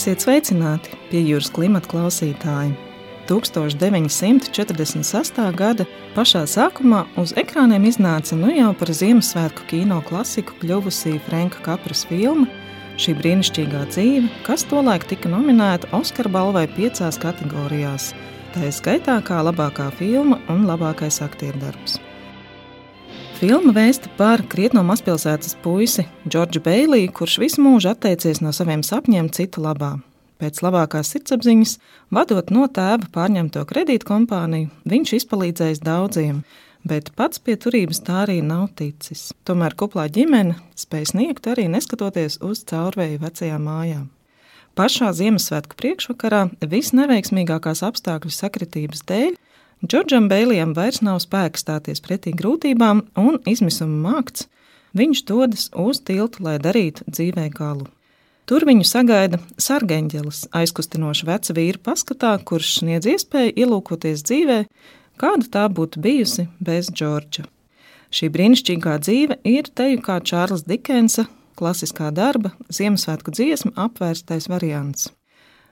Esiet sveicināti pie jūras klimata klausītāji. 1946. gada pašā sākumā uz ekrāniem iznāca nu jau par Ziemassvētku kino klasiku kļuvusī Franka Kapras filma Šī brīnišķīgā dzīve, kas tolaik tika nominēta Oskara balvai piecās kategorijās. Tā ir skaitā kā labākā filma un labākais aktierdarbs. Filma vēsta par krietno mazpilsētas puisi Džordžu Beiliju, kurš visu mūžu atteicies no saviem sapņiem citu labā. Pēc labākās sirdsapziņas, vadot no tēva pārņemto kredītkompāniju, viņš izpalīdzējis daudziem, bet pats pie turības tā arī nav ticis. Tomēr kuplā ģimene spēj sniegt arī neskatoties uz caurvēju vecajām mājām. Pašā Ziemassvētku priekšvakarā visneveiksmīgākās apstākļu sakritības dēļ Džordžam Bēlijam vairs nav spēka stāties pretī grūtībām un izmisuma mākts. Viņš dodas uz tiltu, lai darītu dzīvē galu. Tur viņu sagaida sargeņģelis, aizkustinoša veca vīra paskatā, kurš sniedz iespēju ielūkoties dzīvē, kāda tā būtu bijusi bez Džordža. Šī brīnišķīgā dzīve ir teju kā Čārlis Dikensa klasiskā darba Ziemassvētku dziesmu apvērstais variants.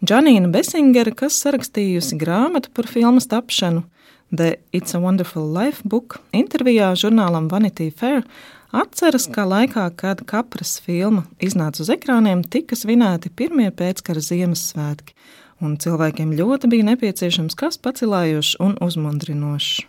Džanīna Besingera, kas sarakstījusi grāmatu par filmas tapšanu, The It's a Wonderful Life book intervijā žurnālam Vanity Fair atceras, ka laikā, kad kapras filma iznāca uz ekrāniem, tika svinēti pirmie pēckara Ziemassvētki, un cilvēkiem ļoti bija nepieciešams kas pacilājošs un uzmundrinošs.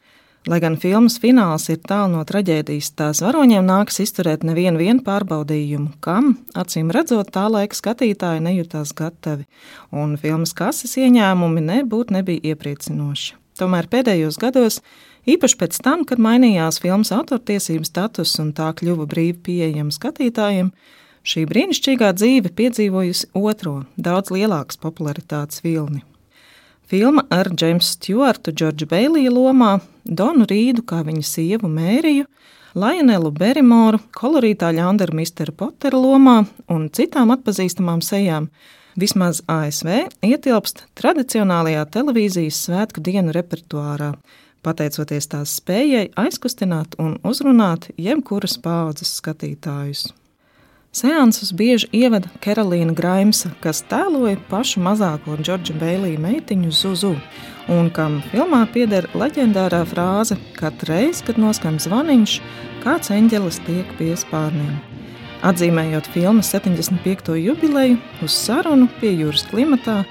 Lai gan filmas fināls ir tālu no traģēdijas, tās varoņiem nākas izturēt nevienu pārbaudījumu, kam, acīm redzot, tā laika skatītāji nejūtās gatavi, un filmas kases ieņēmumi nebūtu nebija iepriecinoši. Tomēr pēdējos gados, īpaši pēc tam, kad mainījās filmas autortiesību status un tā kļuva brīvi pieejama skatītājiem, šī brīnišķīgā dzīve piedzīvojusi otro, daudz lielākas popularitātes vilni. Filma ar Džeimsu Stjuartu, Džordžu Beiliju lomā, Donu Rīdu kā viņa sievu Mēriju, Lionelu Berimoru, kolorītā ļaundaru Mr. Pottera lomā un citām atpazīstamām sejām vismaz ASV, ietilpst tradicionālajā televīzijas svētku dienu repertuārā, pateicoties tās spējai aizkustināt un uzrunāt jebkuras paudzes skatītājus. Seansus bieži ievada Karolīna Graimsa, kas tēloja pašu mazāko Džordža Beilija meitiņu Zuzu, un kam filmā pieder leģendārā frāze: Katreiz, kad noskan zvaniņš, kāds eņģelis tiek pie spārniem. Atzīmējot filmas 75. jubileju, uz sarunu pie jūras klimatā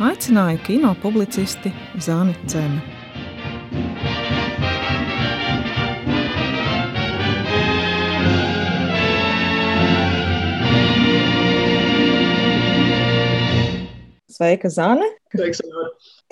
aicināja kino publicisti Zāni Cēnu. Sveika, Zane! Sveiks,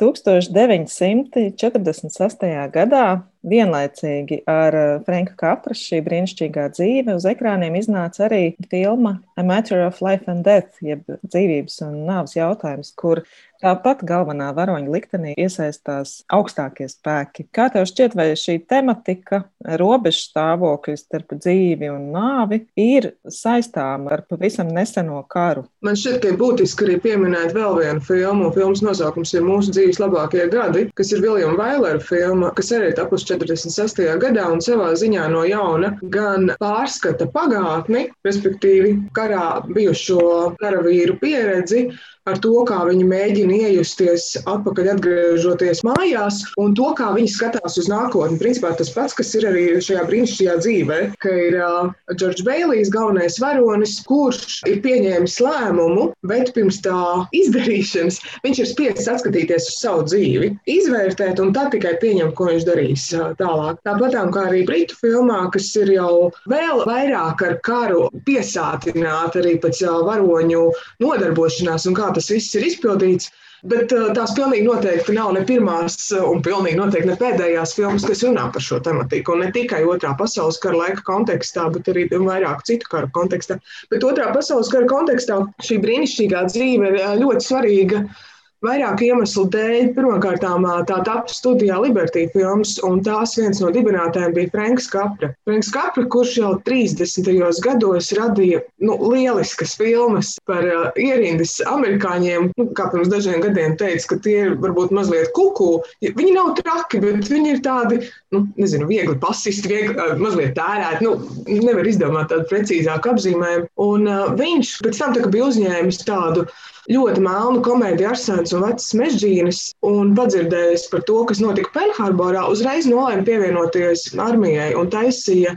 1946. gadā Vienlaicīgi ar eh, Franka Kapras šī brīnišķīgā dzīve uz ekrāniem iznāca arī filma A Matter of Life and Death, jeb dzīvības un nāves jautājums, kur Tāpat galvenā varoņa liktenī iesaistās augstākie spēki. Kā tev šķiet, vai šī tematika, robežu stāvoklis starp dzīvi un nāvi, ir saistāma ar pavisam neseno karu? Man šķiet, ka ir būtiski arī pieminēt vēl vienu filmu. Filmas nosaukums ir Mūsu dzīves labākie gadi, kas ir Viljama Vailera filma, kas arī tapus 40. 46. gadā un savā ziņā no jauna gan pārskata pagātni, respektīvi karā bijušo karavīru pieredzi, ar to, kā viņi mēģina iejusties atpakaļ, atgriežoties mājās, un to, kā viņi skatās uz nākotni. Principā tas pats, kas ir arī šajā brīnišķīgajā dzīvē, ka ir Džordžs uh, Beilijs, galvenais varonis, kurš ir pieņēmis lēmumu, bet pirms tā izdarīšanas viņš ir spiests atskatīties uz savu dzīvi, izvērtēt un tad tikai pieņemt, ko viņš darīs tālāk. Tāpat kā arī Britu filmā, kas ir jau vēl vairāk ar karu piesātināta arī pēc varoņu nodarbošanās un kā tas viss ir izpildīts. Bet uh, tās pilnīgi noteikti nav ne pirmās, uh, un pilnīgi noteikti ne pēdējās filmas, kas runā par šo tematiku. Un ne tikai otrā pasaules kara laika kontekstā, bet arī vairāk citu karu kontekstā. Bet otrā pasaules kara kontekstā šī brīnišķīgā dzīve ir uh, ļoti svarīga Vairāku iemeslu dēļ. Pirmkārt, tā tapu studijā Liberty filmas, un tās viens no dibinātājiem bija Franks Kapra. Franks Kapra, kurš jau 30. gados radīja nu, lieliskas filmas par uh, ierindas amerikāņiem, nu, kā pirms dažiem gadiem teica, ka tie ir varbūt mazliet kuku. Viņi nav traki, bet viņi ir tādi, nu, nezinu, viegli pasisti, viegli, uh, mazliet tērēti. Nu, nevar izdomāt tādu precīzāku apzīmējumu. Un uh, viņš pēc tam tā, bija uzņēmis tādu ļoti melnu komēdiju Arsēns un Vecas mežģīnas, un padzirdējis par to, kas notika Penharborā, uzreiz nolēma pievienoties armijai un taisīja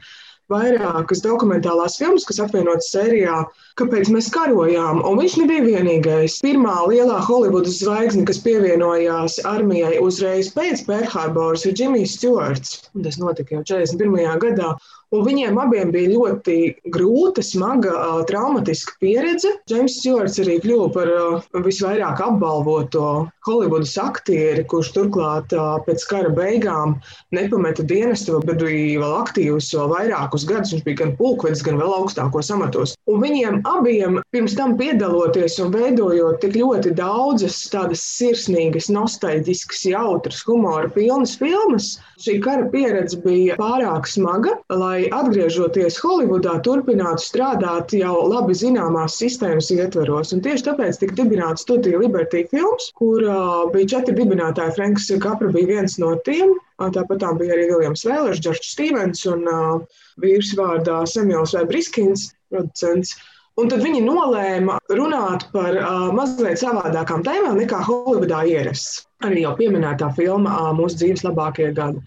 vairākas dokumentālās filmas, kas apvienotas sērijā, kāpēc mēs karojām. Un viņš nebija vienīgais. Pirmā lielā Holivudas zvaigzne, kas pievienojās armijai uzreiz pēc Pērhārboras, ir Džimijs Stjorts. Tas notika jau 41. gadā. Un viņiem abiem bija ļoti grūta, smaga, traumatiska pieredze. Džeims Stjorts arī kļuva par visvairāk apbalvoto Holivudas aktieri, kurš turklāt pēc kara beigām nepameta dienestu, bet bija vēl aktīvs vēl vairākus gadus. Viņš bija gan pulkvedis, gan vēl augstākos amatos. Un viņiem abiem pirms tam piedaloties un veidojot tik ļoti daudzas tādas sirsnīgas, nostalģiskas, jautras, humora pilnas filmas, šī kara pieredze bija pārāk smaga, lai lai atgriežoties Holivudā, turpinātu strādāt jau labi zināmās sistēmas ietveros. Un tieši tāpēc tika dibināta studija Liberty Films, kur uh, bija četri dibinātāji. Franks Kapra bija viens no tiem. Tāpat tā bija arī Viljams Vēlers, Džordžs Stevens un uh, vīrs vārdā Samuels vai Briskins, producents. Un tad viņi nolēma runāt par uh, mazliet savādākām tēmām nekā Holivudā ierasts. Arī jau pieminētā filma uh, Mūsu dzīves labākie gadi.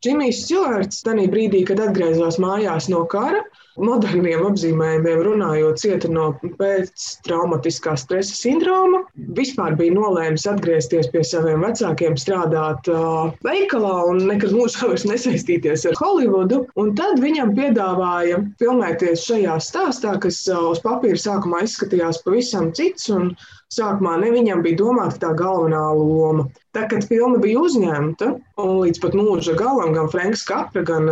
Džimijs Stjorts tajā brīdī, kad atgriezās mājās no kara, moderniem apzīmējumiem runājot, cieta no pēctraumatiskā stresa sindroma. Vispār bija nolēmis atgriezties pie saviem vecākiem, strādāt uh, veikalā un nekad mūžā vairs nesaistīties ar Holivudu. Un tad viņam piedāvāja filmēties šajā stāstā, kas uh, uz papīra sākumā izskatījās pavisam cits. Sākumā ne viņam bija domāta tā galvenā loma. Tā, kad filma bija uzņemta, un līdz pat mūža galam gan Franks Kapra, gan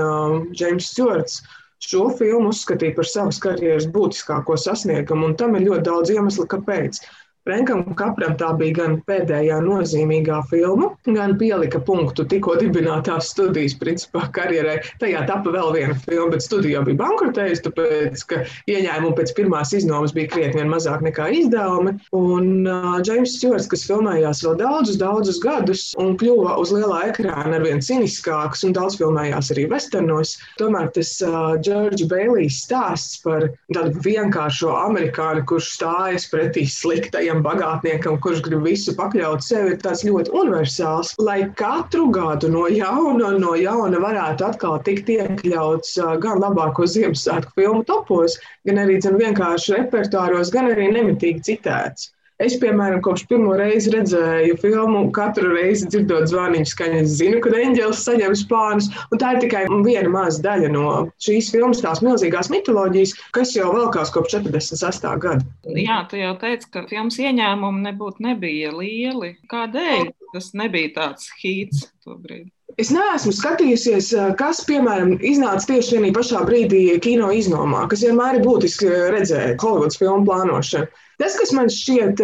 Džeims uh, Stjorts šo filmu uzskatīja par savas karjeras būtiskāko sasniegumu, un tam ir ļoti daudz iemeslu, kāpēc. Frenkam Kapram tā bija gan pēdējā nozīmīgā filma, gan pielika punktu tikko dibinātās studijas principā karjerai. Tajā tapa vēl viena filma, bet studija bija bankrotējusi, tāpēc, ka ieņēmumi pēc pirmās iznomas bija krietni mazāk nekā izdevumi. Un uh, James Stewarts, kas filmējās vēl daudzus, daudzus gadus un kļuva uz lielā ekrāna arvien ciniskāks un daudz filmējās arī westernos, tomēr tas uh, George Baileys stāsts par tādu vienkāršo amerikāni, kurš stājas pretī sliktajam kādam bagātniekam, kurš grib visu pakļaut sev, ir tāds ļoti universāls. Lai katru gadu no jauna, no jauna varētu atkal tikt iekļauts gan labāko Ziemassvētku filmu topos, gan arī zin, vienkārši repertuāros, gan arī nemitīgi citēts. Es, piemēram, kopš pirmo reizi redzēju filmu, katru reizi dzirdot zvaniņu skaņu, es zinu, kad eņģēlis saņem spānus. Tā ir tikai viena maza daļa no šīs filmas, tās milzīgās mitoloģijas, kas jau velkās kopš 46. gada. Jā, tu jau teici, ka filmas ieņēmumi nebūtu nebija lieli. Kādēļ tas nebija tāds hīts tobrīd? Es neesmu skatījusies, kas, piemēram, iznāca tieši tajā pašā brīdī kino iznomā, kas vienmēr ir būtiski redzēt Holivudas filmu plānošanu. Tas, kas man šķiet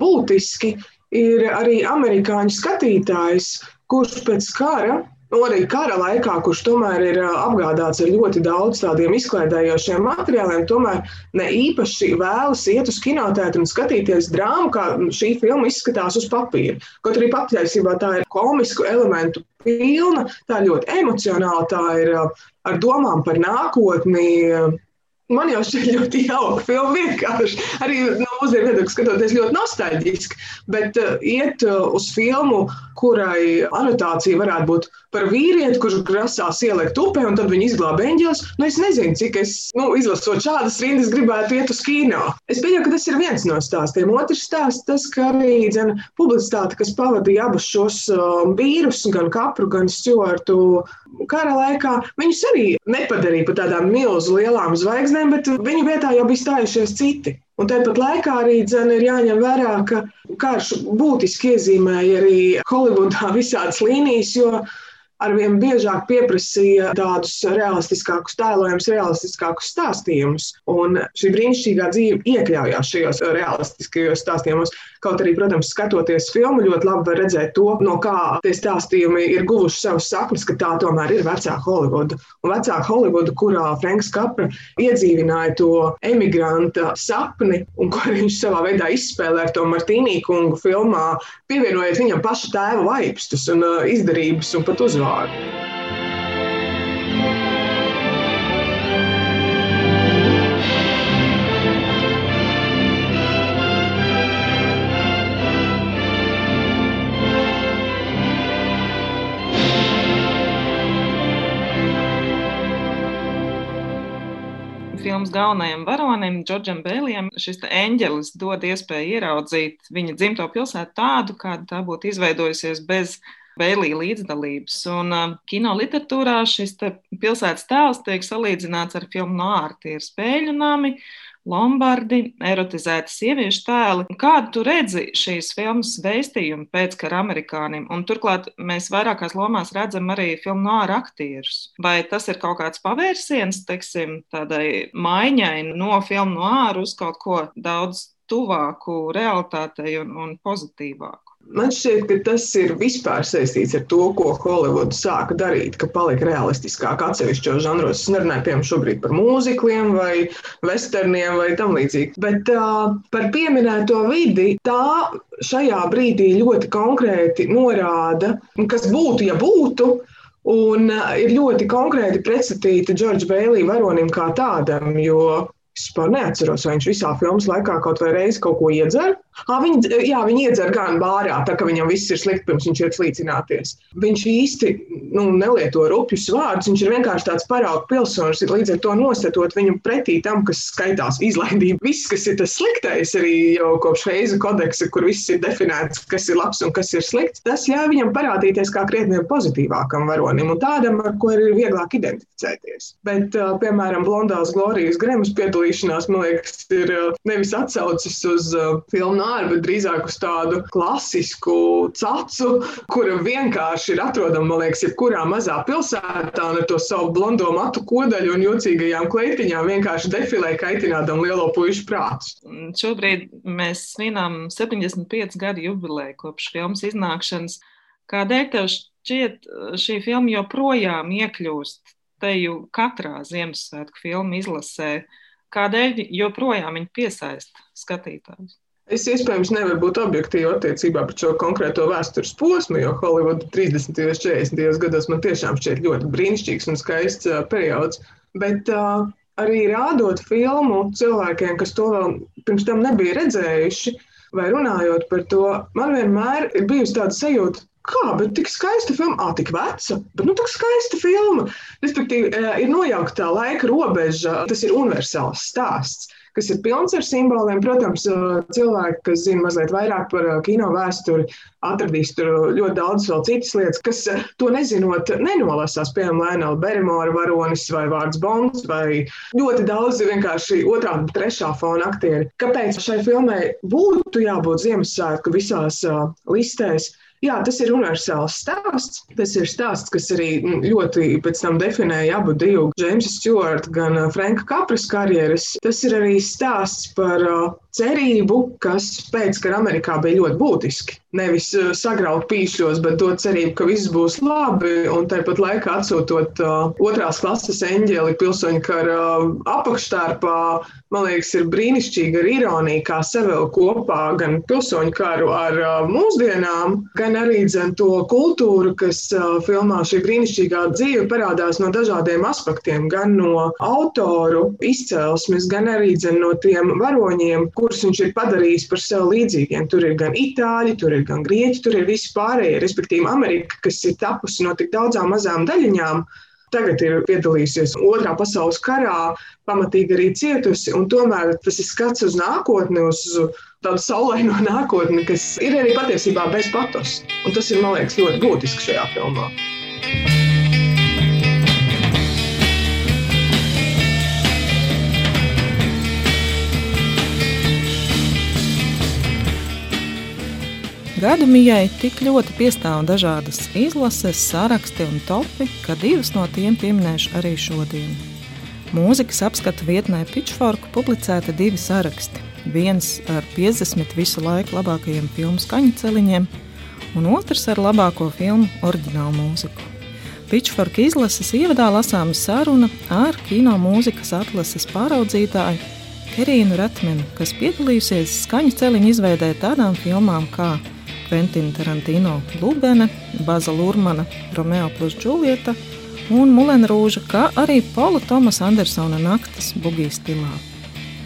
būtiski, ir arī amerikāņu skatītājs, kurš pēc kara Nu, arī kara laikā, kurš tomēr ir apgādāts ar ļoti daudz tādiem izklaidējošiem materiāliem, tomēr ne īpaši vēlas iet uz kinotētru un skatīties drāmu, kā šī filma izskatās uz papīra. Kaut arī patiesībā tā ir komisku elementu pilna, tā ir ļoti emocionāla, tā ir ar domām par nākotni Man jau šķiet ļoti jauka filma. Vienkārši arī no mūsdienu viedokļa skatoties, ļoti nostalģiski. Bet uh, iet uh, uz filmu, kurai anotācija varētu būt par vīrieti, kurš grasās ielikt upē, un tad viņi izglāba eņģeļus. Nu, es nezinu, cik es, nu, izlasot šādas rindas, gribētu iet uz kino. Es pieņemu, ka tas ir viens no stāstiem. Otrs stāsts, tas, ka arī dzen, publicitāte, kas pavadīja abus šos uh, vīrus, gan kapru, gan stjuartu kara laikā, viņus arī nepadarīja par tādām milzu lielām zvaigznēm, bet viņu vietā jau bija stājušies citi. Un tāpat laikā arī dzen, ir jāņem vērā, ka karš būtiski iezīmēja arī Holivudā visādas līnijas, jo arvien biežāk pieprasīja tādus realistiskākus tēlojumus, realistiskākus stāstījumus. Un šī brīnišķīgā dzīve iekļaujās šajos realistiskajos stāstījumos. Kaut arī, protams, skatoties filmu, ļoti labi var redzēt to, no kā tie stāstījumi ir guvuši savus saknes, ka tā tomēr ir vecā Holivuda. Un vecā Holivuda, kurā Franks Kapra iedzīvināja to emigranta sapni, un ko viņš savā veidā izspēlē ar to Martīnī kungu filmā, pievienojot viņam pašu tēva vaipstus un uh, izdarības un pat uzvārdu. Filmas galvenajam varonim, Džordžam Bēlijam, šis eņģelis dod iespēju ieraudzīt viņa dzimto pilsētu tādu, kāda tā būtu izveidojusies bez Bēlīja līdzdalības. Un uh, kino literatūrā šis pilsētas tēls tiek salīdzināts ar filmu Nāri. Tie ir spēļu nami, Lombardi, erotizēti sieviešu tēli. Kādu tu redzi šīs filmas vēstījumu pēckara amerikānim? Un turklāt mēs vairākās lomās redzam arī filmu noāra aktierus. Vai tas ir kaut kāds pavērsiens, teiksim, tādai maiņai no filmu noāra uz kaut ko daudz tuvāku realitātei un, un pozitīvāku? Man šķiet, ka tas ir vispār saistīts ar to, ko Holivuda sāka darīt, ka palika realistiskāk atsevišķos žanros. Es nerunāju piemēram šobrīd par mūzikliem vai westerniem vai tam līdzīgi. Bet uh, par pieminēto vidi tā šajā brīdī ļoti konkrēti norāda, kas būtu, ja būtu. Un ir ļoti konkrēti pretstatīti Džordža Bēlī varonim kā tādam, jo vispār neatceros, vai viņš visā filmas laikā kaut vai reizi kaut ko iedzer. À, viņi, jā, viņi iedzer gan bārā, tā ka viņam viss ir slikti, pirms viņš iet slīcināties. Viņš īsti nu, nelieto rupjus vārdus, viņš ir vienkārši tāds paraugu pilsonis. Līdz ar to nostatot viņu pretī tam, kas skaitās izlaidība. Viss, kas ir tas sliktais, arī jau kopš Heiza kodeksa, kur viss ir definēts, kas ir labs un kas ir slikts, tas ļauj viņam parādīties kā krietni pozitīvākam varonim un tādam, ar ko ir vieglāk identificēties. Bet, piemēram, Blondās Glorijas Gremas piedalījās piedalīšanās, man liekas, ir uh, nevis atsaucis uz uh, filmu nāru, bet drīzāk uz tādu klasisku cacu, kura vienkārši ir atrodama, man liekas, jebkurā mazā pilsētā ar to savu blondo matu kodaļu un jocīgajām kleitiņām vienkārši defilē kaitinādam lielo puišu prātus. Šobrīd mēs svinām 75 gadu jubileju kopš filmas iznākšanas. Kādēļ tev šķiet šī filma joprojām iekļūst teju katrā Ziemassvētku filmu izlasē? Kādēļ joprojām viņi piesaista skatītājus? Es iespējams nevaru būt objektīva attiecībā par šo konkrēto vēstures posmu, jo Holivuda 30. un 40. gados man tiešām šķiet ļoti brīnišķīgs un skaists periods. Bet uh, arī rādot filmu cilvēkiem, kas to vēl pirms tam nebija redzējuši, vai runājot par to, man vienmēr ir bijusi tāda sajūta, Kā, bet tik skaista filma, ah, tik veca, bet nu, tik skaista filma. Respektīvi, ir nojaukta laika robeža, tas ir universāls stāsts kas ir pilns ar simboliem. Protams, cilvēki, kas zina mazliet vairāk par kino vēsturi, atradīs tur ļoti daudz vēl citas lietas, kas to nezinot, nenolasās. Piemēram, Lēnela Berimora varonis vai Vārds Bonds vai ļoti daudz vienkārši otrā un trešā fona aktieri. Kāpēc šai filmai būtu jābūt Ziemassvētku visās uh, listēs? Jā, tas ir universāls stāsts. Tas ir stāsts, kas arī mm, ļoti pēc tam definēja abu divu, Džeimsa Stjorta, gan uh, Franka Kapras karjeras. Tas ir arī stāsts par uh, cerību, kas pēc kara Amerikā bija ļoti būtiski. Nevis uh, sagraut pīšļos, bet dot cerību, ka viss būs labi, un tāpat laikā atsūtot uh, otrās klases eņģeli pilsoņu kara uh, apakštārpā, man liekas, ir brīnišķīgi ar ironiju, kā savēl kopā gan pilsoņu karu ar uh, mūsdienām, gan arī dzen, to kultūru, kas uh, filmā šī brīnišķīgā dzīve parādās no dažādiem aspektiem, gan no autoru izcelsmes, gan arī dzen, no tiem varoņiem, kurus viņš ir padarījis par sev līdzīgiem. Tur ir gan itāļi, tur ir gan grieķi, tur ir visi pārējie, respektīvi Amerika, kas ir tapusi no tik daudzām mazām daļiņām. Tagad ir piedalījusies Otrā pasaules karā, pamatīgi arī cietusi, tomēr tas ir skats uz nākotni, uz tādu saulaino nākotni, kas ir arī patiesībā bez patos. Un tas ir, man liekas, ļoti būtiski šajā filmā. Gadu mijai tik ļoti piestāv dažādas izlases, saraksti un topi, ka divus no tiem pieminēšu arī šodien. Mūzikas apskatu vietnē Pitchfork publicēta divi saraksti. Viens ar 50 visu laiku labākajiem filmu skaņu celiņiem, un otrs ar labāko filmu oriģinālu mūziku. Pitchfork izlases ievadā lasāma saruna ar kino mūzikas atlases pāraudzītāju Kerīnu Ratmenu, kas piedalījusies skaņu celiņu izveidē tādām filmām kā Kventina Tarantino Lubene, Baza Lurmana Romeo plus Džulieta un Mulena Rūža, kā arī Paula Tomasa Andersona naktas bugijas stilā.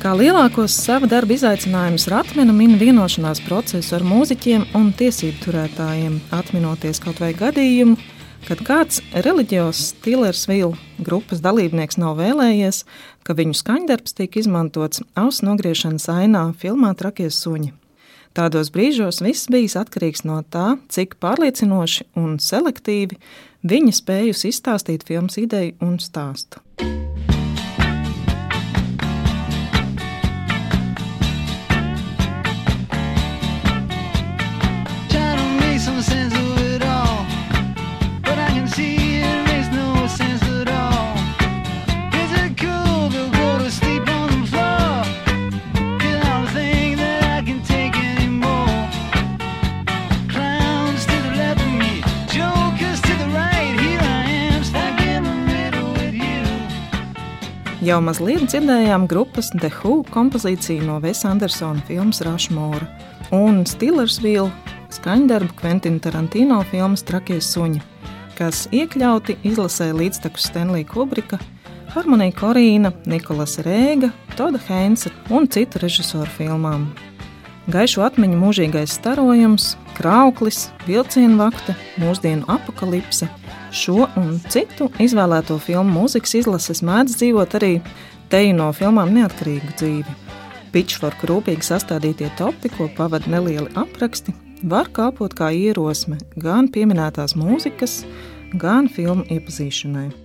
Kā lielākos sava darba izaicinājumus Ratmena min vienošanās procesu ar mūziķiem un tiesību turētājiem, atminoties kaut vai gadījumu, kad kāds reliģios Stilers Vīlu grupas dalībnieks nav vēlējies, ka viņu skaņdarbs tiek izmantots auss nogriešanas ainā filmā Trakie suņi. Tādos brīžos viss bijis atkarīgs no tā, cik pārliecinoši un selektīvi viņa spējusi izstāstīt filmas ideju un stāstu. Jau mazliet dzirdējām grupas The Who kompozīciju no Vesa Andersona filmas Rushmore un Stillersville skaņdarbu Quentin Tarantino filmas Trakie suņi, kas iekļauti izlasē līdztekus Stanley Kubrika, Harmonija Korīna, Nikolas Rēga, Toda Heinsa un citu režisoru filmām. Gaišu atmiņu mūžīgais starojums, krauklis, vilcienu vakte, mūsdienu apakalipse – Šo un citu izvēlēto filmu mūzikas izlases mēdz dzīvot arī teju no filmām neatkarīgu dzīvi. Pitchfork rūpīgi sastādītie topi, ko pavada nelieli apraksti, var kalpot kā ierosme gan pieminētās mūzikas, gan filmu iepazīšanai.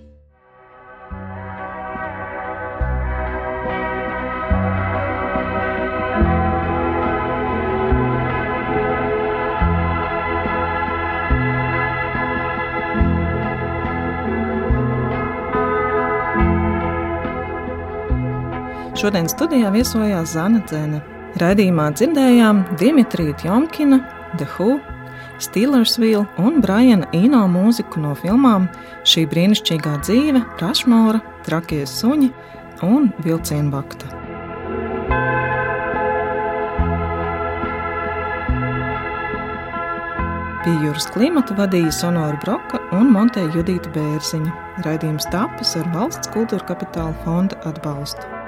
Šodien studijā viesojās Zana Dzene. Radījumā dzirdējām Dimitriju Tjomkina, The Who, Steelersville un Briana Ino mūziku no filmām Šī brīnišķīgā dzīve, Rašmora, Trakie suņi un Vilcienu bakta. Pie jūras klimata vadīja Sonora Broka un Monteja Judīta Bērziņa. Raidījums tapis ar valsts kultūra kapitāla fonda atbalstu.